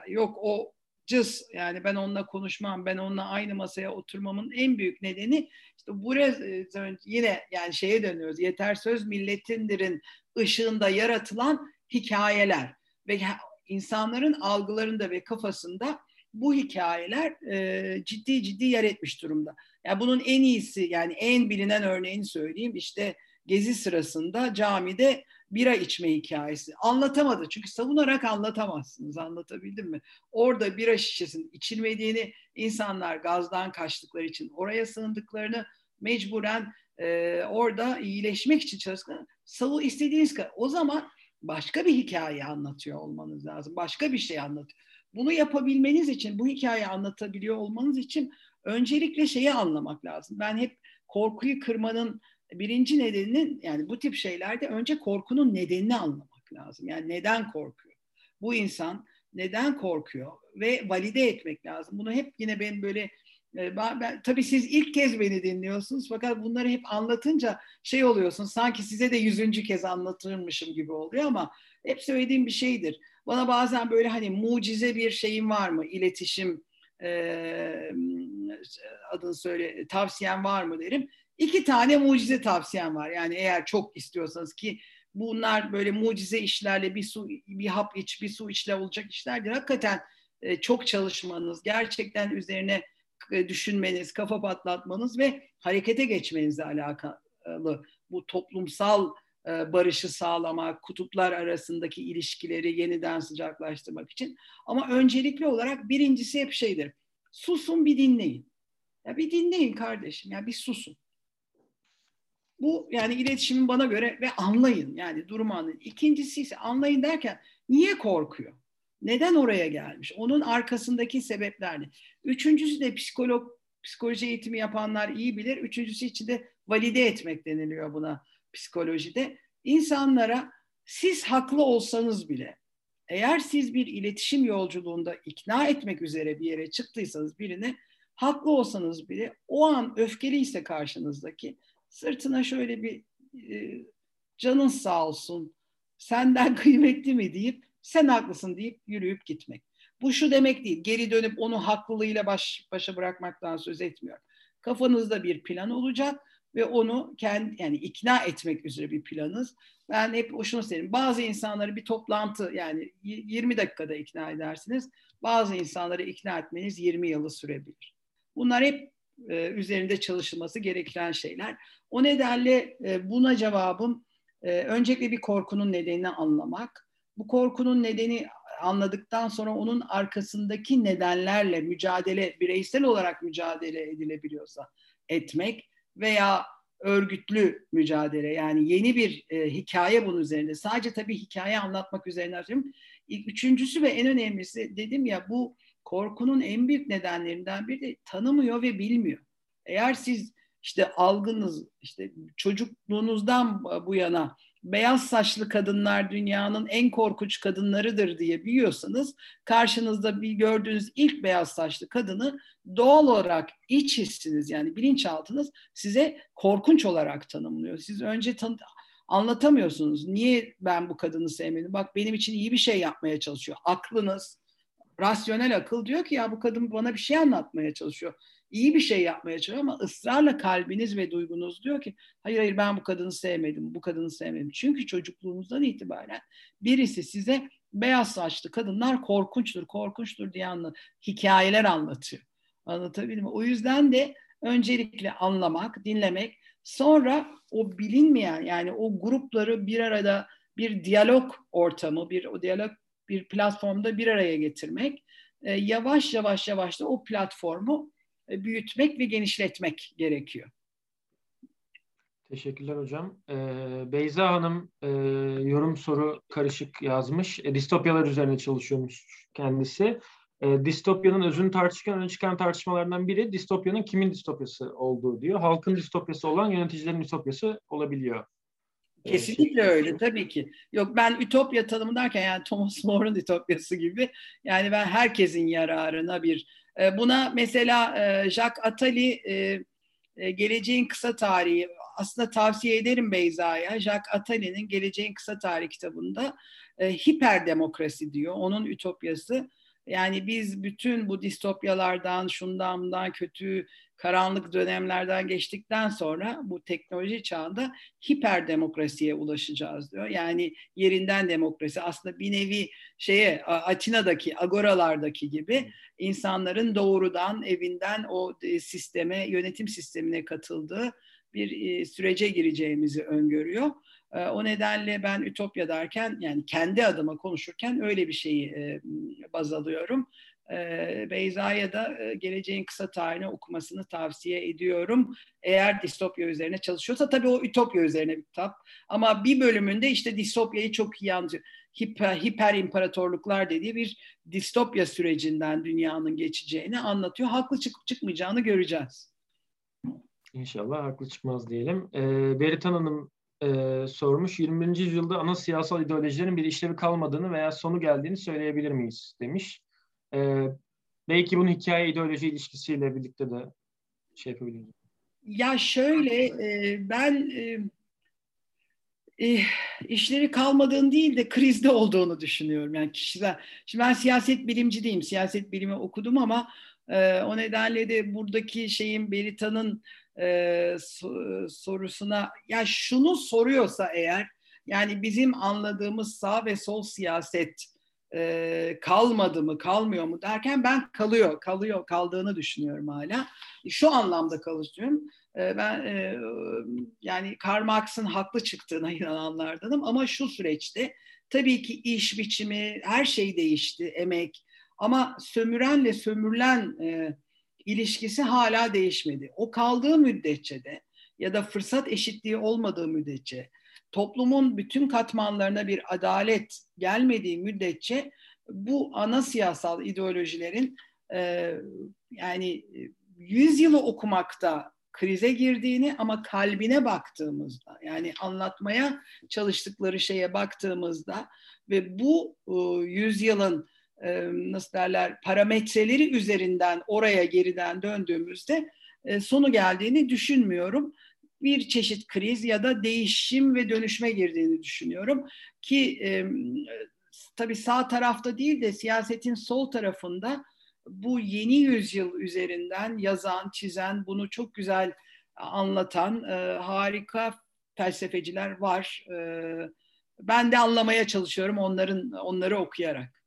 Speaker 2: yok o cız yani ben onunla konuşmam, ben onunla aynı masaya oturmamın en büyük nedeni işte buraya e, yine yani şeye dönüyoruz. Yeter söz milletindir'in ışığında yaratılan hikayeler ve insanların algılarında ve kafasında bu hikayeler e, ciddi ciddi yer etmiş durumda. Yani bunun en iyisi yani en bilinen örneğini söyleyeyim işte gezi sırasında camide bira içme hikayesi. Anlatamadı çünkü savunarak anlatamazsınız anlatabildim mi? Orada bira şişesinin içilmediğini insanlar gazdan kaçtıkları için oraya sığındıklarını mecburen e, orada iyileşmek için çalıştıklarını savu istediğiniz kadar. O zaman başka bir hikaye anlatıyor olmanız lazım. Başka bir şey anlatıyor. Bunu yapabilmeniz için, bu hikayeyi anlatabiliyor olmanız için öncelikle şeyi anlamak lazım. Ben hep korkuyu kırmanın birinci nedeninin yani bu tip şeylerde önce korkunun nedenini anlamak lazım. Yani neden korkuyor? Bu insan neden korkuyor ve valide etmek lazım. Bunu hep yine ben böyle ben, ben, tabii siz ilk kez beni dinliyorsunuz fakat bunları hep anlatınca şey oluyorsun sanki size de yüzüncü kez anlatırmışım gibi oluyor ama hep söylediğim bir şeydir. Bana bazen böyle hani mucize bir şeyin var mı? İletişim e, adını söyle tavsiyen var mı derim. İki tane mucize tavsiyem var. Yani eğer çok istiyorsanız ki bunlar böyle mucize işlerle bir su bir hap iç bir su içle olacak işlerdir. Hakikaten e, çok çalışmanız, gerçekten üzerine düşünmeniz, kafa patlatmanız ve harekete geçmenizle alakalı bu toplumsal e, barışı sağlamak, kutuplar arasındaki ilişkileri yeniden sıcaklaştırmak için. Ama öncelikli olarak birincisi hep şeydir. Susun bir dinleyin. Ya bir dinleyin kardeşim ya bir susun. Bu yani iletişimin bana göre ve anlayın yani durumu anlayın. İkincisi ise anlayın derken niye korkuyor? Neden oraya gelmiş? Onun arkasındaki sebepler ne? Üçüncüsü de psikolog, psikoloji eğitimi yapanlar iyi bilir. Üçüncüsü için de valide etmek deniliyor buna psikolojide. İnsanlara siz haklı olsanız bile eğer siz bir iletişim yolculuğunda ikna etmek üzere bir yere çıktıysanız birini haklı olsanız bile o an öfkeliyse karşınızdaki sırtına şöyle bir e, canın sağ olsun senden *laughs* kıymetli mi deyip sen haklısın deyip yürüyüp gitmek. Bu şu demek değil. Geri dönüp onu haklılığıyla baş başa bırakmaktan söz etmiyorum. Kafanızda bir plan olacak ve onu kendi yani ikna etmek üzere bir planınız. Ben hep şunu söyleyeyim. Bazı insanları bir toplantı yani 20 dakikada ikna edersiniz. Bazı insanları ikna etmeniz 20 yılı sürebilir. Bunlar hep e, üzerinde çalışılması gereken şeyler. O nedenle e, buna cevabım e, öncelikle bir korkunun nedenini anlamak. Bu korkunun nedeni anladıktan sonra onun arkasındaki nedenlerle mücadele, bireysel olarak mücadele edilebiliyorsa etmek veya örgütlü mücadele yani yeni bir e, hikaye bunun üzerinde. Sadece tabii hikaye anlatmak üzerine söylüyorum. Üçüncüsü ve en önemlisi dedim ya bu korkunun en büyük nedenlerinden biri de tanımıyor ve bilmiyor. Eğer siz işte algınız işte çocukluğunuzdan bu yana beyaz saçlı kadınlar dünyanın en korkunç kadınlarıdır diye biliyorsanız karşınızda bir gördüğünüz ilk beyaz saçlı kadını doğal olarak iç hissiniz yani bilinçaltınız size korkunç olarak tanımlıyor. Siz önce tan anlatamıyorsunuz. Niye ben bu kadını sevmedim? Bak benim için iyi bir şey yapmaya çalışıyor. Aklınız, rasyonel akıl diyor ki ya bu kadın bana bir şey anlatmaya çalışıyor iyi bir şey yapmaya çalışıyor ama ısrarla kalbiniz ve duygunuz diyor ki hayır hayır ben bu kadını sevmedim, bu kadını sevmedim. Çünkü çocukluğunuzdan itibaren birisi size beyaz saçlı kadınlar korkunçtur, korkunçtur diye anla, hikayeler anlatıyor. Anlatabildim mi? O yüzden de öncelikle anlamak, dinlemek, sonra o bilinmeyen yani o grupları bir arada bir diyalog ortamı, bir o diyalog bir platformda bir araya getirmek, e, yavaş yavaş yavaş da o platformu büyütmek ve genişletmek gerekiyor.
Speaker 1: Teşekkürler hocam. Ee, Beyza Hanım e, yorum soru karışık yazmış. E, distopyalar üzerine çalışıyormuş kendisi. E, distopyanın özünü tartışırken öne çıkan tartışmalardan biri distopyanın kimin distopyası olduğu diyor. Halkın distopyası olan yöneticilerin distopyası olabiliyor.
Speaker 2: Kesinlikle öyle tabii ki. Yok ben ütopya tanımı derken yani Thomas More'un ütopyası gibi yani ben herkesin yararına bir e, buna mesela e, Jacques Attali e, Geleceğin Kısa Tarihi aslında tavsiye ederim Beyza'ya. Jacques Attali'nin Geleceğin Kısa Tarihi kitabında hiper demokrasi diyor. Onun ütopyası. Yani biz bütün bu distopyalardan, şundan bundan kötü karanlık dönemlerden geçtikten sonra bu teknoloji çağında hiper demokrasiye ulaşacağız diyor. Yani yerinden demokrasi aslında bir nevi şeye Atina'daki agoralardaki gibi insanların doğrudan evinden o e, sisteme, yönetim sistemine katıldığı bir e, sürece gireceğimizi öngörüyor. E, o nedenle ben Ütopya derken yani kendi adıma konuşurken öyle bir şeyi baz alıyorum. Beyza'ya da geleceğin kısa tarihini okumasını tavsiye ediyorum. Eğer distopya üzerine çalışıyorsa tabii o ütopya üzerine bir kitap. Ama bir bölümünde işte distopyayı çok iyi anlatıyor. Hiper, hiper imparatorluklar dediği bir distopya sürecinden dünyanın geçeceğini anlatıyor. Haklı çıkıp çıkmayacağını göreceğiz.
Speaker 1: İnşallah haklı çıkmaz diyelim. Ee, Beritan Hanım e, sormuş. 21. yüzyılda ana siyasal ideolojilerin bir işlevi kalmadığını veya sonu geldiğini söyleyebilir miyiz demiş. Ee, belki bunun hikaye ideoloji ilişkisiyle birlikte de şey yapabiliriz.
Speaker 2: Ya şöyle e, ben e, e, işleri kalmadığını değil de krizde olduğunu düşünüyorum. Yani kişiler. Şimdi ben siyaset bilimci değilim. Siyaset bilimi okudum ama e, o nedenle de buradaki şeyin Berita'nın e, sorusuna ya şunu soruyorsa eğer yani bizim anladığımız sağ ve sol siyaset e, kalmadı mı, kalmıyor mu derken ben kalıyor, kalıyor, kaldığını düşünüyorum hala. Şu anlamda kalıyorum. E, ben e, yani Karl Marx'ın haklı çıktığına *laughs* inananlardanım ama şu süreçte tabii ki iş biçimi, her şey değişti, emek. Ama sömürenle sömürülen e, ilişkisi hala değişmedi. O kaldığı müddetçe de ya da fırsat eşitliği olmadığı müddetçe toplumun bütün katmanlarına bir adalet gelmediği müddetçe bu ana siyasal ideolojilerin e, yani 100 yılı okumakta krize girdiğini ama kalbine baktığımızda yani anlatmaya çalıştıkları şeye baktığımızda ve bu e, yüzyılın e, nasıl derler parametreleri üzerinden oraya geriden döndüğümüzde e, sonu geldiğini düşünmüyorum. Bir çeşit kriz ya da değişim ve dönüşme girdiğini düşünüyorum ki e, tabii sağ tarafta değil de siyasetin sol tarafında bu yeni yüzyıl üzerinden yazan, çizen, bunu çok güzel anlatan e, harika felsefeciler var. E, ben de anlamaya çalışıyorum onların onları okuyarak.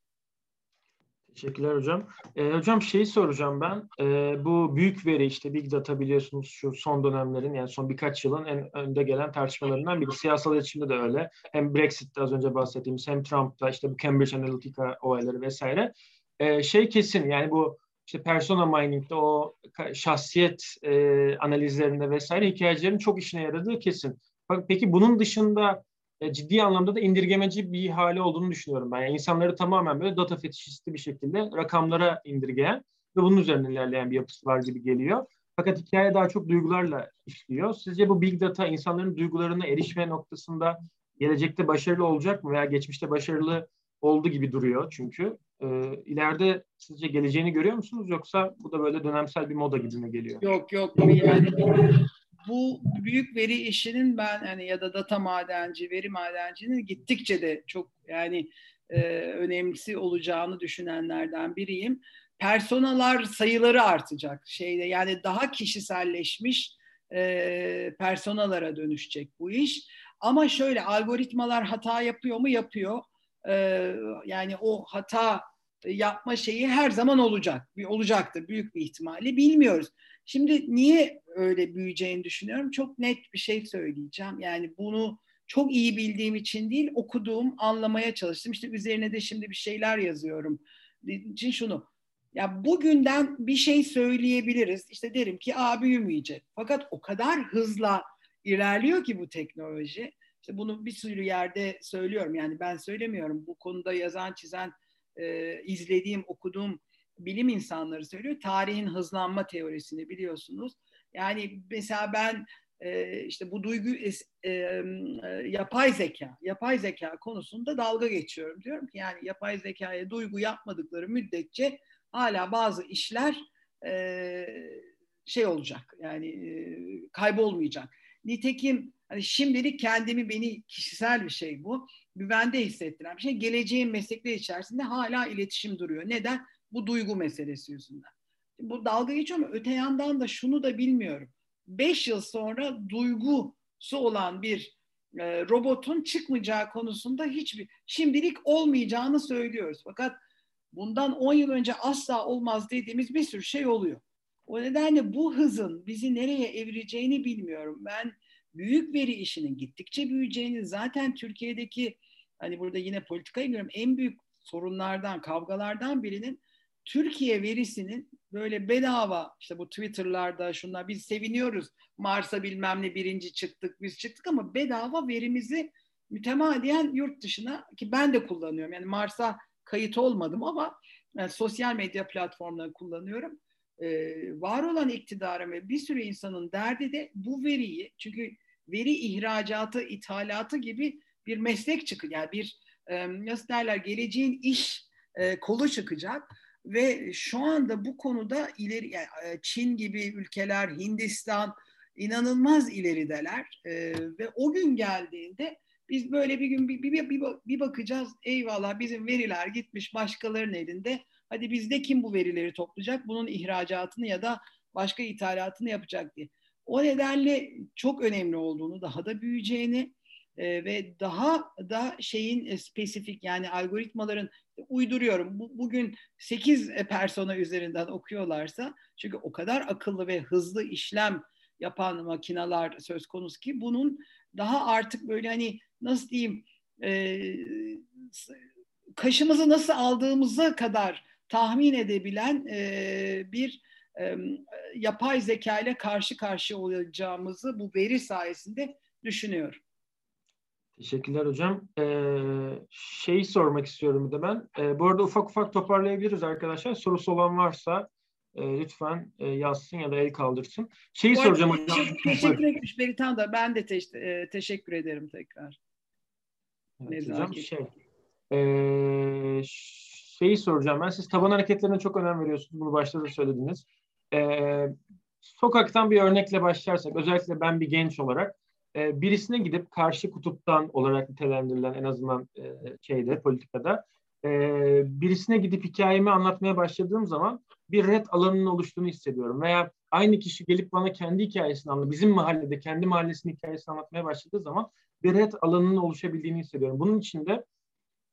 Speaker 1: Teşekkürler hocam. Ee, hocam şeyi soracağım ben. Ee, bu büyük veri işte Big Data biliyorsunuz şu son dönemlerin yani son birkaç yılın en önde gelen tartışmalarından biri. Siyasal iletişimde de öyle. Hem Brexit'te az önce bahsettiğimiz hem Trump'ta işte bu Cambridge Analytica olayları vesaire. Ee, şey kesin yani bu işte persona mining'de o şahsiyet e, analizlerinde vesaire hikayelerin çok işine yaradığı kesin. Peki bunun dışında e, ciddi anlamda da indirgemeci bir hali olduğunu düşünüyorum ben. Yani insanları tamamen böyle data fetişisti bir şekilde rakamlara indirgeyen ve bunun üzerine ilerleyen bir yapısı var gibi geliyor. Fakat hikaye daha çok duygularla işliyor. Sizce bu big data insanların duygularına erişme noktasında gelecekte başarılı olacak mı veya geçmişte başarılı oldu gibi duruyor çünkü. E, ileride sizce geleceğini görüyor musunuz yoksa bu da böyle dönemsel bir moda gibi mi geliyor?
Speaker 2: Yok yok yani bu büyük veri işinin ben hani ya da data madenci, veri madencinin gittikçe de çok yani e, önemlisi olacağını düşünenlerden biriyim. Personalar sayıları artacak şeyde yani daha kişiselleşmiş e, personalara dönüşecek bu iş. Ama şöyle algoritmalar hata yapıyor mu? Yapıyor. E, yani o hata yapma şeyi her zaman olacak. Olacaktır büyük bir ihtimalle. Bilmiyoruz. Şimdi niye öyle büyüyeceğini düşünüyorum? Çok net bir şey söyleyeceğim. Yani bunu çok iyi bildiğim için değil, okuduğum, anlamaya çalıştım. İşte üzerine de şimdi bir şeyler yazıyorum. için şunu, ya bugünden bir şey söyleyebiliriz. İşte derim ki a büyümeyecek. Fakat o kadar hızla ilerliyor ki bu teknoloji. İşte bunu bir sürü yerde söylüyorum. Yani ben söylemiyorum. Bu konuda yazan, çizen, e, izlediğim, okuduğum bilim insanları söylüyor. Tarihin hızlanma teorisini biliyorsunuz. Yani mesela ben e, işte bu duygu e, e, yapay zeka, yapay zeka konusunda dalga geçiyorum. Diyorum ki yani yapay zekaya duygu yapmadıkları müddetçe hala bazı işler e, şey olacak yani e, kaybolmayacak. Nitekim hani şimdilik kendimi beni kişisel bir şey bu. Güvende hissettiren bir şey. Geleceğin meslekler içerisinde hala iletişim duruyor. Neden? Bu duygu meselesi yüzünden. Bu dalga geçiyor ama öte yandan da şunu da bilmiyorum. Beş yıl sonra duygusu olan bir e, robotun çıkmayacağı konusunda hiçbir şimdilik olmayacağını söylüyoruz. Fakat bundan on yıl önce asla olmaz dediğimiz bir sürü şey oluyor. O nedenle bu hızın bizi nereye evireceğini bilmiyorum. Ben büyük veri işinin gittikçe büyüyeceğini zaten Türkiye'deki hani burada yine politikaya giriyorum en büyük sorunlardan, kavgalardan birinin Türkiye verisinin böyle bedava işte bu Twitter'larda şunlar biz seviniyoruz Mars'a bilmem ne birinci çıktık biz çıktık ama bedava verimizi mütemadiyen yurt dışına ki ben de kullanıyorum yani Mars'a kayıt olmadım ama yani sosyal medya platformlarını kullanıyorum. Ee, var olan iktidarın ve bir sürü insanın derdi de bu veriyi çünkü veri ihracatı, ithalatı gibi bir meslek çıkıyor. Yani bir nasıl derler geleceğin iş kolu çıkacak ve şu anda bu konuda ileri yani Çin gibi ülkeler, Hindistan inanılmaz ilerideler ve o gün geldiğinde biz böyle bir gün bir, bir, bir, bir bakacağız eyvallah bizim veriler gitmiş başkalarının elinde hadi bizde kim bu verileri toplayacak bunun ihracatını ya da başka ithalatını yapacak diye. O nedenle çok önemli olduğunu daha da büyüyeceğini e, ve daha da şeyin e, spesifik yani algoritmaların uyduruyorum. Bu, bugün 8 e, persona üzerinden okuyorlarsa çünkü o kadar akıllı ve hızlı işlem yapan makineler söz konusu ki bunun daha artık böyle hani nasıl diyeyim e, kaşımızı nasıl aldığımıza kadar tahmin edebilen e, bir yapay zeka ile karşı karşıya olacağımızı bu veri sayesinde düşünüyorum.
Speaker 1: Teşekkürler hocam. Ee, şeyi sormak istiyorum de ben. Ee, bu arada ufak ufak toparlayabiliriz arkadaşlar. Sorusu olan varsa e, lütfen e, yazsın ya da el kaldırsın. Şeyi
Speaker 2: bu
Speaker 1: soracağım
Speaker 2: hocam. Teşekkür, teşekkür etmiş Beritan da. Ben de te- e, teşekkür ederim tekrar.
Speaker 1: Evet, hocam, şey, e, şeyi soracağım ben. Siz taban hareketlerine çok önem veriyorsunuz. Bunu başta da söylediniz. E, sokaktan bir örnekle başlarsak, özellikle ben bir genç olarak e, birisine gidip karşı kutuptan olarak nitelendirilen en azından e, şeyde, politikada e, birisine gidip hikayemi anlatmaya başladığım zaman bir red alanının oluştuğunu hissediyorum. Veya aynı kişi gelip bana kendi hikayesini anlatıyor. Bizim mahallede kendi mahallesinin hikayesini anlatmaya başladığı zaman bir red alanının oluşabildiğini hissediyorum. Bunun için de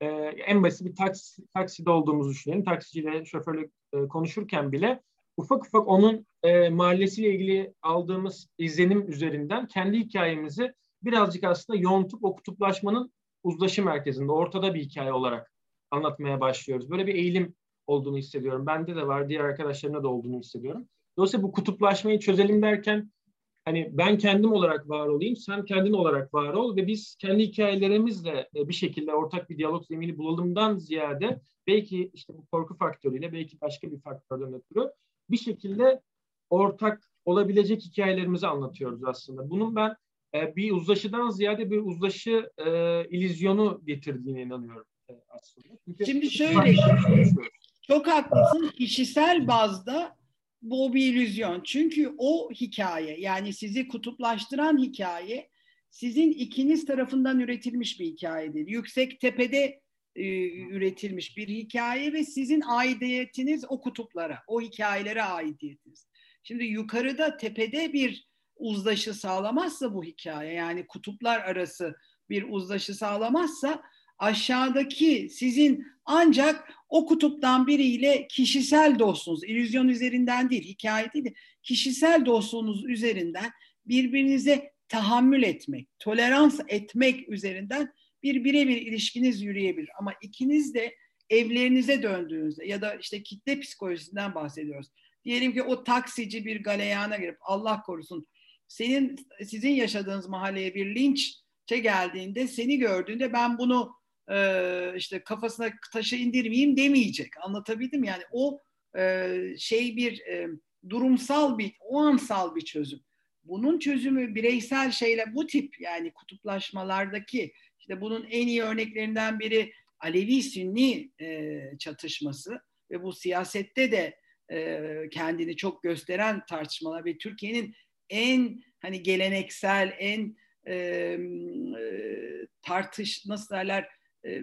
Speaker 1: e, en basit bir taksi, takside olduğumuzu düşünelim. Taksiciyle şoförle e, konuşurken bile ufak ufak onun e, mahallesiyle ilgili aldığımız izlenim üzerinden kendi hikayemizi birazcık aslında yontup o kutuplaşmanın uzlaşı merkezinde, ortada bir hikaye olarak anlatmaya başlıyoruz. Böyle bir eğilim olduğunu hissediyorum. Bende de var, diğer arkadaşlarına da olduğunu hissediyorum. Dolayısıyla bu kutuplaşmayı çözelim derken hani ben kendim olarak var olayım, sen kendin olarak var ol ve biz kendi hikayelerimizle e, bir şekilde ortak bir diyalog zemini bulalımdan ziyade belki işte bu korku faktörüyle belki başka bir faktörden ötürü bir şekilde ortak olabilecek hikayelerimizi anlatıyoruz aslında. Bunun ben e, bir uzlaşıdan ziyade bir uzlaşı e, ilizyonu getirdiğine inanıyorum e, aslında.
Speaker 2: Çünkü Şimdi şöyle, çok haklısın. Kişisel bazda bu bir illüzyon. Çünkü o hikaye yani sizi kutuplaştıran hikaye sizin ikiniz tarafından üretilmiş bir hikayedir. Yüksek tepede üretilmiş bir hikaye ve sizin aidiyetiniz o kutuplara, o hikayelere aidiyetiniz. Şimdi yukarıda tepede bir uzlaşı sağlamazsa bu hikaye yani kutuplar arası bir uzlaşı sağlamazsa aşağıdaki sizin ancak o kutuptan biriyle kişisel dostluğunuz, illüzyon üzerinden değil, hikaye değil de kişisel dostluğunuz üzerinden birbirinize tahammül etmek, tolerans etmek üzerinden bir birebir ilişkiniz yürüyebilir. Ama ikiniz de evlerinize döndüğünüzde ya da işte kitle psikolojisinden bahsediyoruz. Diyelim ki o taksici bir galeyana girip Allah korusun senin sizin yaşadığınız mahalleye bir linççe geldiğinde seni gördüğünde ben bunu e, işte kafasına taşı indirmeyeyim demeyecek. Anlatabildim yani o e, şey bir e, durumsal bir o ansal bir çözüm. Bunun çözümü bireysel şeyle bu tip yani kutuplaşmalardaki işte bunun en iyi örneklerinden biri Alevi-Sünni e, çatışması ve bu siyasette de e, kendini çok gösteren tartışmalar ve Türkiye'nin en hani geleneksel, en e, e, tartış nasıl derler e,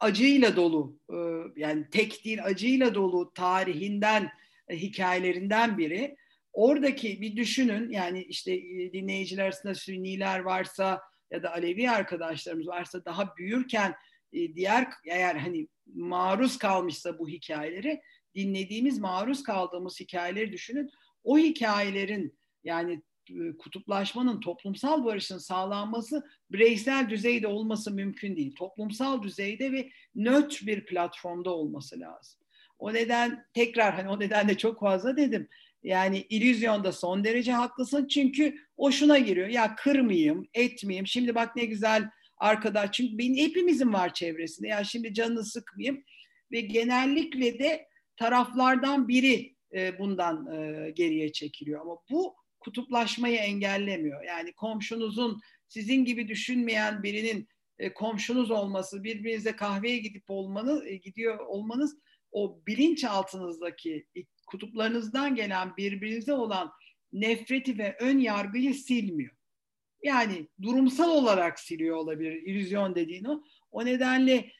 Speaker 2: acıyla dolu e, yani tek değil acıyla dolu tarihinden e, hikayelerinden biri. Oradaki bir düşünün yani işte e, dinleyiciler arasında Sünniler varsa ya da Alevi arkadaşlarımız varsa daha büyürken e, diğer eğer hani maruz kalmışsa bu hikayeleri dinlediğimiz maruz kaldığımız hikayeleri düşünün. O hikayelerin yani e, kutuplaşmanın toplumsal barışın sağlanması bireysel düzeyde olması mümkün değil. Toplumsal düzeyde ve nötr bir platformda olması lazım. O neden tekrar hani o nedenle çok fazla dedim. Yani illüzyonda son derece haklısın çünkü o şuna giriyor. Ya kırmayayım, etmeyeyim. Şimdi bak ne güzel arkadaş. Çünkü benim hepimizin var çevresinde. Ya şimdi canını sıkmayayım. Ve genellikle de taraflardan biri e, bundan e, geriye çekiliyor. Ama bu kutuplaşmayı engellemiyor. Yani komşunuzun sizin gibi düşünmeyen birinin e, komşunuz olması, birbirinize kahveye gidip olmanız, gidiyor olmanız o bilinçaltınızdaki kutuplarınızdan gelen birbirinize olan nefreti ve ön yargıyı silmiyor. Yani durumsal olarak siliyor olabilir illüzyon dediğin o. O nedenle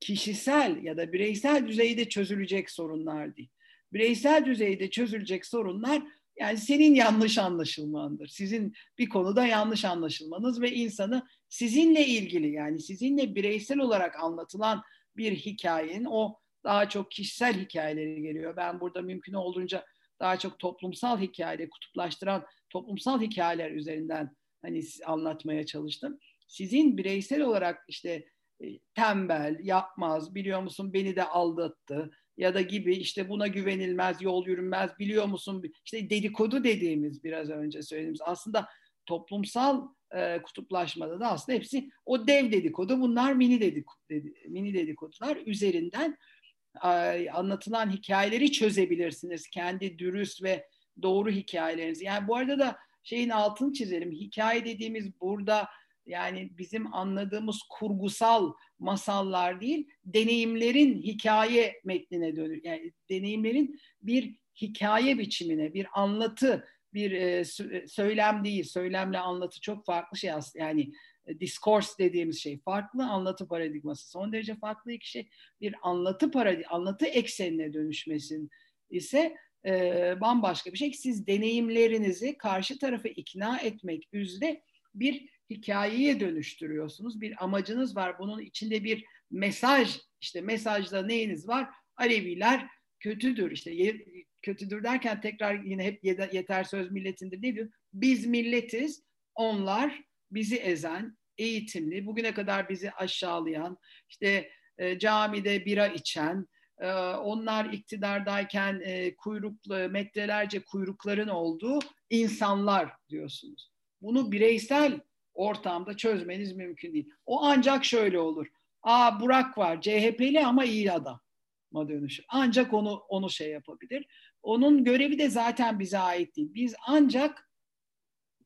Speaker 2: kişisel ya da bireysel düzeyde çözülecek sorunlar değil. Bireysel düzeyde çözülecek sorunlar yani senin yanlış anlaşılmandır. Sizin bir konuda yanlış anlaşılmanız ve insanı sizinle ilgili yani sizinle bireysel olarak anlatılan bir hikayenin o daha çok kişisel hikayeleri geliyor. Ben burada mümkün olduğunca daha çok toplumsal hikayeleri kutuplaştıran toplumsal hikayeler üzerinden hani anlatmaya çalıştım. Sizin bireysel olarak işte e, tembel, yapmaz, biliyor musun beni de aldattı, ya da gibi işte buna güvenilmez, yol yürünmez, biliyor musun? İşte dedikodu dediğimiz biraz önce söylediğimiz aslında toplumsal e, kutuplaşmada da aslında hepsi o dev dedikodu. Bunlar mini dedikodu, mini dedikodular üzerinden anlatılan hikayeleri çözebilirsiniz. Kendi dürüst ve doğru hikayelerinizi. Yani bu arada da şeyin altını çizelim. Hikaye dediğimiz burada yani bizim anladığımız kurgusal masallar değil, deneyimlerin hikaye metnine dönür. Yani deneyimlerin bir hikaye biçimine, bir anlatı, bir e, söylem değil. Söylemle anlatı çok farklı şey aslında. Yani e, discourse dediğimiz şey farklı, anlatı paradigması son derece farklı iki şey. Bir anlatı paradig anlatı eksenine dönüşmesin ise e, bambaşka bir şey. Siz deneyimlerinizi karşı tarafı ikna etmek üzere bir hikayeye dönüştürüyorsunuz. Bir amacınız var. Bunun içinde bir mesaj, işte mesajda neyiniz var? Aleviler kötüdür. İşte kötüdür derken tekrar yine hep yeter söz milletindir. Ne diyor? Biz milletiz, onlar bizi ezen, eğitimli, bugüne kadar bizi aşağılayan, işte e, camide bira içen, e, onlar iktidardayken e, kuyruklu, metrelerce kuyrukların olduğu insanlar diyorsunuz. Bunu bireysel ortamda çözmeniz mümkün değil. O ancak şöyle olur. Aa Burak var CHP'li ama iyi adam dönüşür. Ancak onu onu şey yapabilir. Onun görevi de zaten bize ait değil. Biz ancak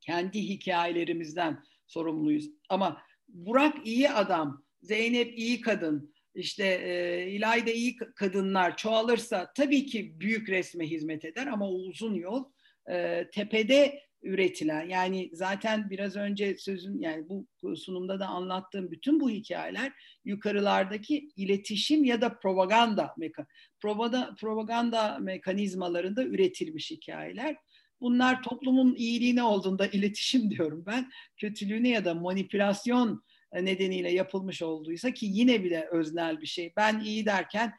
Speaker 2: kendi hikayelerimizden sorumluyuz. Ama Burak iyi adam, Zeynep iyi kadın, işte e, İlayda iyi kadınlar çoğalırsa tabii ki büyük resme hizmet eder ama uzun yol e, tepede üretilen yani zaten biraz önce sözün yani bu sunumda da anlattığım bütün bu hikayeler yukarılardaki iletişim ya da propaganda meka propaganda, propaganda mekanizmalarında üretilmiş hikayeler. Bunlar toplumun iyiliğine olduğunda iletişim *laughs* diyorum ben. Kötülüğüne ya da manipülasyon nedeniyle yapılmış olduysa ki yine bile öznel bir şey. Ben iyi derken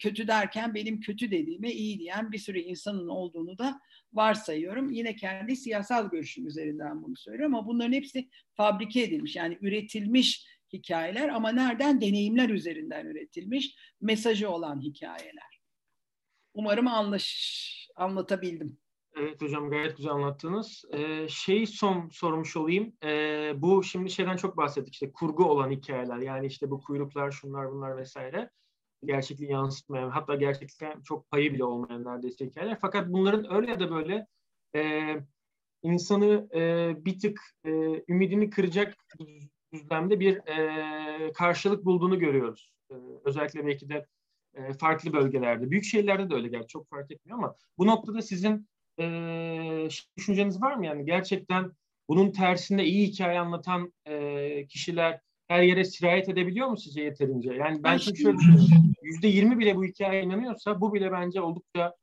Speaker 2: kötü derken benim kötü dediğime iyi diyen bir sürü insanın olduğunu da varsayıyorum. Yine kendi siyasal görüşüm üzerinden bunu söylüyorum ama bunların hepsi fabrike edilmiş yani üretilmiş hikayeler ama nereden? Deneyimler üzerinden üretilmiş mesajı olan hikayeler. Umarım anlaş, anlatabildim.
Speaker 1: Evet hocam gayet güzel anlattınız. Ee, şeyi son sormuş olayım. Ee, bu şimdi şeyden çok bahsettik işte kurgu olan hikayeler yani işte bu kuyruklar şunlar bunlar vesaire gerçekliği yansıtmayan hatta gerçeklikten çok payı bile olmayan neredeyse hikayeler. Fakat bunların öyle ya da böyle e, insanı e, bir tık e, ümidini kıracak düzlemde bir e, karşılık bulduğunu görüyoruz. E, özellikle belki de e, farklı bölgelerde. Büyük şehirlerde de öyle gerçi çok fark etmiyor ama bu noktada sizin e, düşünceniz var mı? Yani gerçekten bunun tersinde iyi hikaye anlatan e, kişiler her yere sirayet edebiliyor mu sizce yeterince? Yani ben çünkü şöyle düşünüyorum. Yüzde yirmi bile bu hikayeye inanıyorsa bu bile bence oldukça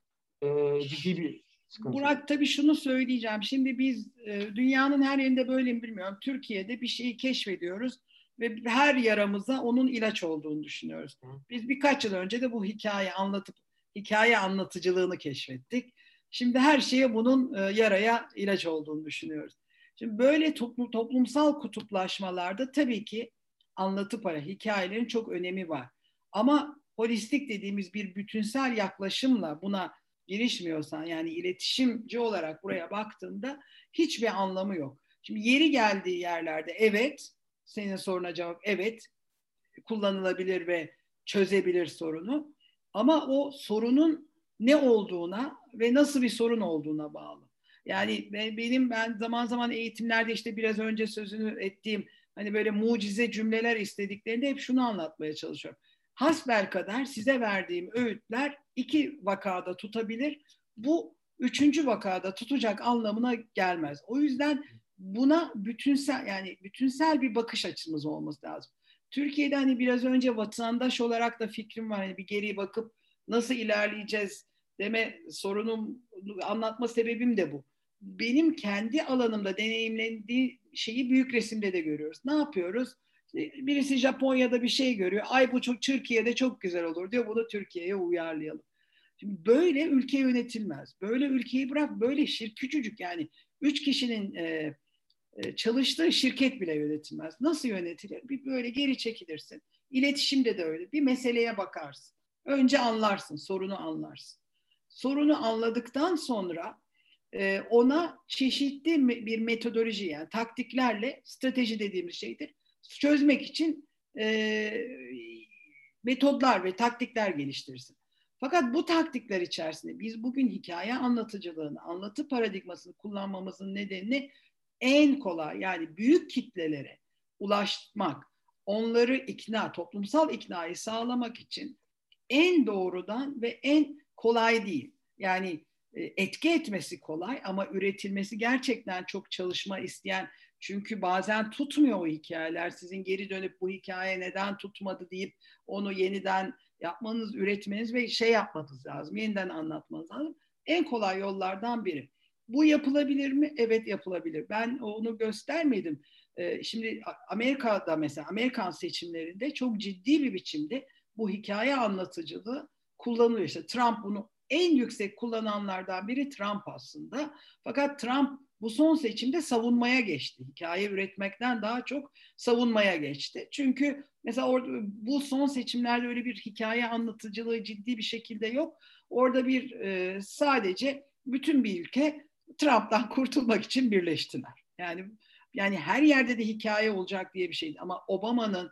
Speaker 1: e, ciddi bir sıkıntı.
Speaker 2: Burak tabii şunu söyleyeceğim. Şimdi biz e, dünyanın her yerinde böyle mi bilmiyorum. Türkiye'de bir şeyi keşfediyoruz ve her yaramıza onun ilaç olduğunu düşünüyoruz. Biz birkaç yıl önce de bu hikaye anlatıp hikaye anlatıcılığını keşfettik. Şimdi her şeye bunun e, yaraya ilaç olduğunu düşünüyoruz. Şimdi böyle toplum, toplumsal kutuplaşmalarda tabii ki anlatı para, hikayelerin çok önemi var. Ama holistik dediğimiz bir bütünsel yaklaşımla buna girişmiyorsan yani iletişimci olarak buraya baktığında hiçbir anlamı yok. Şimdi yeri geldiği yerlerde evet, senin soruna cevap evet, kullanılabilir ve çözebilir sorunu. Ama o sorunun ne olduğuna ve nasıl bir sorun olduğuna bağlı. Yani benim ben zaman zaman eğitimlerde işte biraz önce sözünü ettiğim hani böyle mucize cümleler istediklerinde hep şunu anlatmaya çalışıyorum. Hasbel kadar size verdiğim öğütler iki vakada tutabilir. Bu üçüncü vakada tutacak anlamına gelmez. O yüzden buna bütünsel yani bütünsel bir bakış açımız olması lazım. Türkiye'de hani biraz önce vatandaş olarak da fikrim var. Hani bir geriye bakıp nasıl ilerleyeceğiz deme sorunum anlatma sebebim de bu benim kendi alanımda deneyimlendiği şeyi büyük resimde de görüyoruz. Ne yapıyoruz? Birisi Japonya'da bir şey görüyor. Ay bu çok Türkiye'de çok güzel olur diyor. Bunu Türkiye'ye uyarlayalım. Şimdi böyle ülke yönetilmez. Böyle ülkeyi bırak böyle şir küçücük yani üç kişinin e, e, çalıştığı şirket bile yönetilmez. Nasıl yönetilir? Bir böyle geri çekilirsin. İletişimde de öyle. Bir meseleye bakarsın. Önce anlarsın, sorunu anlarsın. Sorunu anladıktan sonra e, ona çeşitli bir metodoloji yani taktiklerle strateji dediğimiz şeydir. Çözmek için e, metodlar ve taktikler geliştirsin. Fakat bu taktikler içerisinde biz bugün hikaye anlatıcılığını, anlatı paradigmasını kullanmamızın nedeni en kolay yani büyük kitlelere ulaşmak, onları ikna, toplumsal iknayı sağlamak için en doğrudan ve en kolay değil. Yani e, etki etmesi kolay ama üretilmesi gerçekten çok çalışma isteyen çünkü bazen tutmuyor o hikayeler. Sizin geri dönüp bu hikaye neden tutmadı deyip onu yeniden yapmanız, üretmeniz ve şey yapmanız lazım. Yeniden anlatmanız lazım. En kolay yollardan biri. Bu yapılabilir mi? Evet yapılabilir. Ben onu göstermedim. Ee, şimdi Amerika'da mesela Amerikan seçimlerinde çok ciddi bir biçimde bu hikaye anlatıcılığı kullanılıyor. İşte Trump bunu en yüksek kullananlardan biri Trump aslında. Fakat Trump bu son seçimde savunmaya geçti. Hikaye üretmekten daha çok savunmaya geçti. Çünkü mesela orada, bu son seçimlerde öyle bir hikaye anlatıcılığı ciddi bir şekilde yok. Orada bir e, sadece bütün bir ülke Trump'tan *laughs* kurtulmak için birleştiler. Yani yani her yerde de hikaye olacak diye bir şeydi. Ama Obama'nın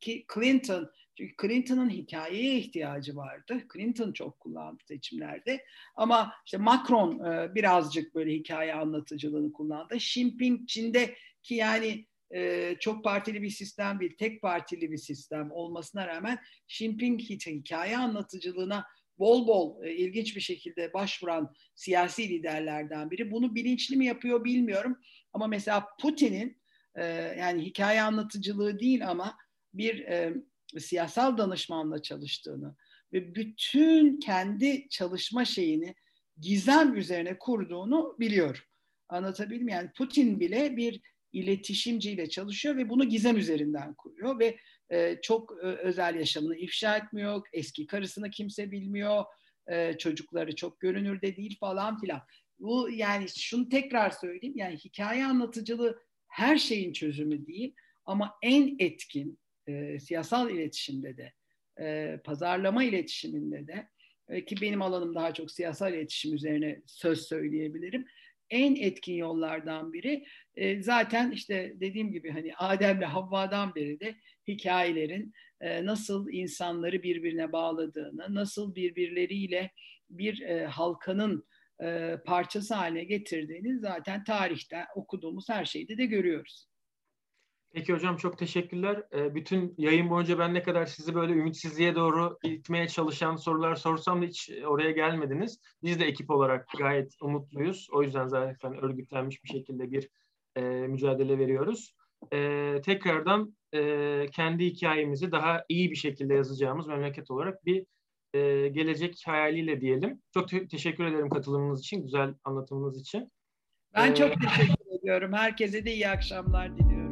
Speaker 2: ki Clinton çünkü Clinton'ın hikayeye ihtiyacı vardı. Clinton çok kullandı seçimlerde. Ama işte Macron e, birazcık böyle hikaye anlatıcılığını kullandı. Xi Jinping Çin'de ki yani e, çok partili bir sistem değil, tek partili bir sistem olmasına rağmen Xi Jinping hikaye anlatıcılığına bol bol e, ilginç bir şekilde başvuran siyasi liderlerden biri. Bunu bilinçli mi yapıyor bilmiyorum. Ama mesela Putin'in yani hikaye anlatıcılığı değil ama bir siyasal danışmanla çalıştığını ve bütün kendi çalışma şeyini gizem üzerine kurduğunu biliyorum. Anlatabildim yani Putin bile bir iletişimciyle çalışıyor ve bunu gizem üzerinden kuruyor ve e, çok e, özel yaşamını ifşa etmiyor, eski karısını kimse bilmiyor, e, çocukları çok görünürde değil falan filan. Bu yani şunu tekrar söyleyeyim yani hikaye anlatıcılığı her şeyin çözümü değil ama en etkin e, siyasal iletişimde de, e, pazarlama iletişiminde de e, ki benim alanım daha çok siyasal iletişim üzerine söz söyleyebilirim. En etkin yollardan biri e, zaten işte dediğim gibi hani Adem'le Havva'dan beri de hikayelerin e, nasıl insanları birbirine bağladığını, nasıl birbirleriyle bir e, halkanın e, parçası haline getirdiğini zaten tarihte okuduğumuz her şeyde de görüyoruz.
Speaker 1: Peki hocam çok teşekkürler. Ee, bütün yayın boyunca ben ne kadar sizi böyle ümitsizliğe doğru itmeye çalışan sorular sorsam da hiç oraya gelmediniz. Biz de ekip olarak gayet umutluyuz. O yüzden zaten örgütlenmiş bir şekilde bir e, mücadele veriyoruz. E, tekrardan e, kendi hikayemizi daha iyi bir şekilde yazacağımız memleket olarak bir e, gelecek hayaliyle diyelim. Çok te- teşekkür ederim katılımınız için, güzel anlatımınız için.
Speaker 2: Ben ee, çok teşekkür ediyorum. Herkese de iyi akşamlar diliyorum.